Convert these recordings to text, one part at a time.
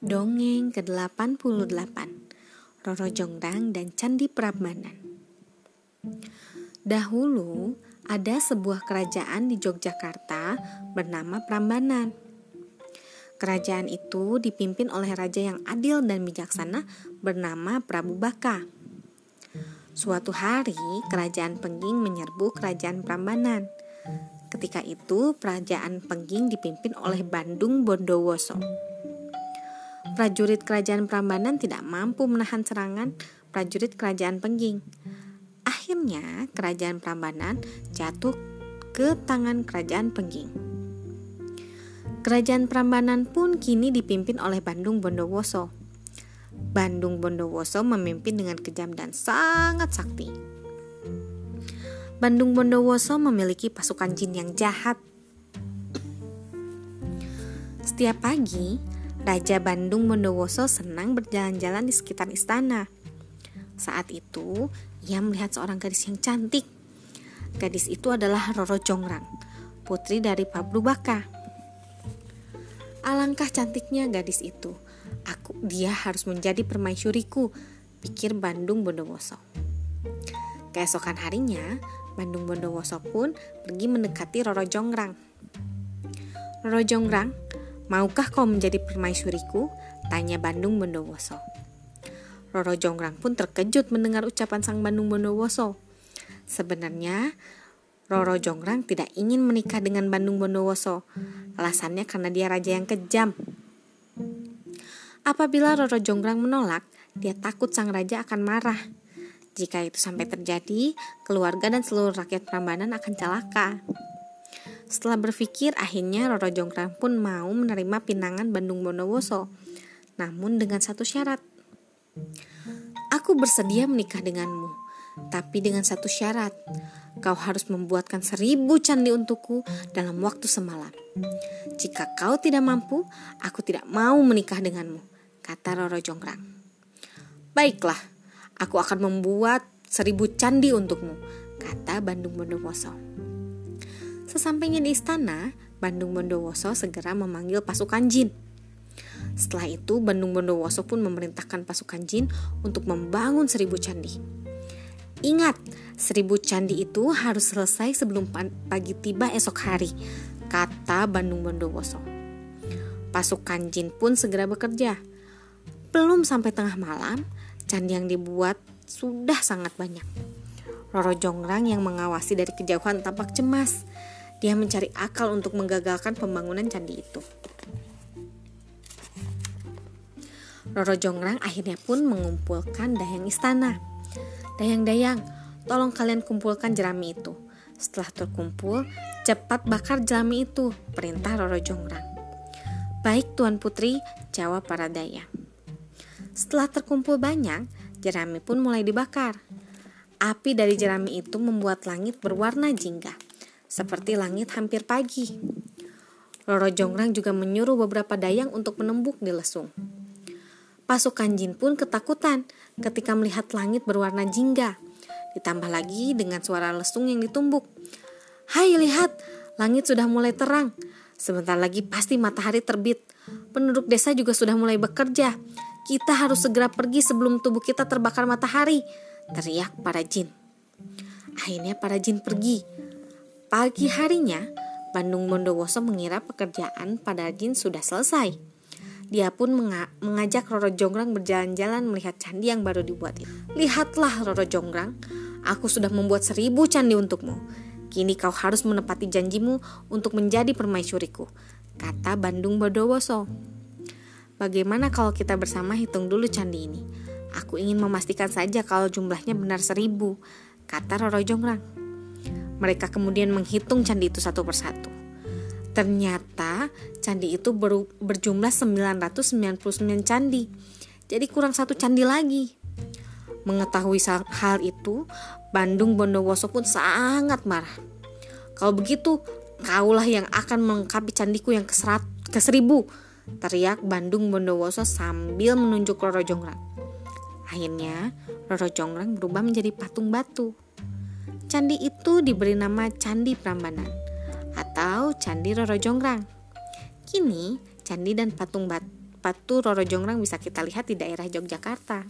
Dongeng ke-88 Roro Jonggrang dan Candi Prambanan Dahulu ada sebuah kerajaan di Yogyakarta bernama Prambanan. Kerajaan itu dipimpin oleh raja yang adil dan bijaksana bernama Prabu Baka. Suatu hari kerajaan Pengging menyerbu kerajaan Prambanan. Ketika itu kerajaan Pengging dipimpin oleh Bandung Bondowoso prajurit kerajaan Prambanan tidak mampu menahan serangan prajurit kerajaan Pengging. Akhirnya, kerajaan Prambanan jatuh ke tangan kerajaan Pengging. Kerajaan Prambanan pun kini dipimpin oleh Bandung Bondowoso. Bandung Bondowoso memimpin dengan kejam dan sangat sakti. Bandung Bondowoso memiliki pasukan jin yang jahat. Setiap pagi, Raja Bandung Bondowoso senang berjalan-jalan di sekitar istana. Saat itu, ia melihat seorang gadis yang cantik. Gadis itu adalah Roro Jongrang, putri dari Pablo Baka. Alangkah cantiknya gadis itu. Aku dia harus menjadi permaisuriku, pikir Bandung Bondowoso. Keesokan harinya, Bandung Bondowoso pun pergi mendekati Roro Jongrang. Roro Jongrang, Maukah kau menjadi permaisuriku? Tanya Bandung Bondowoso. Roro Jonggrang pun terkejut mendengar ucapan sang Bandung Bondowoso. Sebenarnya, Roro Jonggrang tidak ingin menikah dengan Bandung Bondowoso. Alasannya karena dia raja yang kejam. Apabila Roro Jonggrang menolak, dia takut sang raja akan marah. Jika itu sampai terjadi, keluarga dan seluruh rakyat Prambanan akan celaka. Setelah berpikir, akhirnya Roro Jonggrang pun mau menerima pinangan Bandung Bondowoso. Namun dengan satu syarat. Aku bersedia menikah denganmu, tapi dengan satu syarat. Kau harus membuatkan seribu candi untukku dalam waktu semalam. Jika kau tidak mampu, aku tidak mau menikah denganmu, kata Roro Jonggrang. Baiklah, aku akan membuat seribu candi untukmu, kata Bandung Bondowoso. Sesampainya di istana, Bandung Bondowoso segera memanggil pasukan jin. Setelah itu, Bandung Bondowoso pun memerintahkan pasukan jin untuk membangun seribu candi. Ingat, seribu candi itu harus selesai sebelum pagi tiba esok hari, kata Bandung Bondowoso. Pasukan jin pun segera bekerja. Belum sampai tengah malam, candi yang dibuat sudah sangat banyak. Roro Jongrang yang mengawasi dari kejauhan tampak cemas. Dia mencari akal untuk menggagalkan pembangunan candi itu. Roro Jongrang akhirnya pun mengumpulkan dayang istana. Dayang-dayang, tolong kalian kumpulkan jerami itu. Setelah terkumpul, cepat bakar jerami itu, perintah Roro Jongrang. Baik Tuan Putri, jawab para dayang. Setelah terkumpul banyak, jerami pun mulai dibakar. Api dari jerami itu membuat langit berwarna jingga seperti langit hampir pagi. Roro Jongrang juga menyuruh beberapa dayang untuk menembuk di lesung. Pasukan jin pun ketakutan ketika melihat langit berwarna jingga. Ditambah lagi dengan suara lesung yang ditumbuk. Hai lihat, langit sudah mulai terang. Sebentar lagi pasti matahari terbit. Penduduk desa juga sudah mulai bekerja. Kita harus segera pergi sebelum tubuh kita terbakar matahari. Teriak para jin. Akhirnya para jin pergi Pagi harinya, Bandung Bondowoso mengira pekerjaan pada jin sudah selesai. Dia pun mengajak Roro Jonggrang berjalan-jalan melihat candi yang baru dibuat. Lihatlah Roro Jonggrang, aku sudah membuat seribu candi untukmu. Kini kau harus menepati janjimu untuk menjadi permaisuriku, kata Bandung Bondowoso. Bagaimana kalau kita bersama hitung dulu candi ini? Aku ingin memastikan saja kalau jumlahnya benar seribu, kata Roro Jonggrang. Mereka kemudian menghitung candi itu satu persatu. Ternyata candi itu ber, berjumlah 999 candi. Jadi kurang satu candi lagi. Mengetahui hal itu, Bandung Bondowoso pun sangat marah. Kalau begitu, kaulah yang akan melengkapi candiku yang keserat, ke seribu. Teriak Bandung Bondowoso sambil menunjuk Roro Jonggrang. Akhirnya, Roro Jonggrang berubah menjadi patung batu. Candi itu diberi nama Candi Prambanan atau Candi Roro Jonggrang. Kini, candi dan patung bat Sepatu Roro Jongrang bisa kita lihat di daerah Yogyakarta.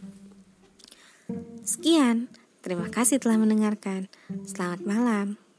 Sekian, terima kasih telah mendengarkan. Selamat malam.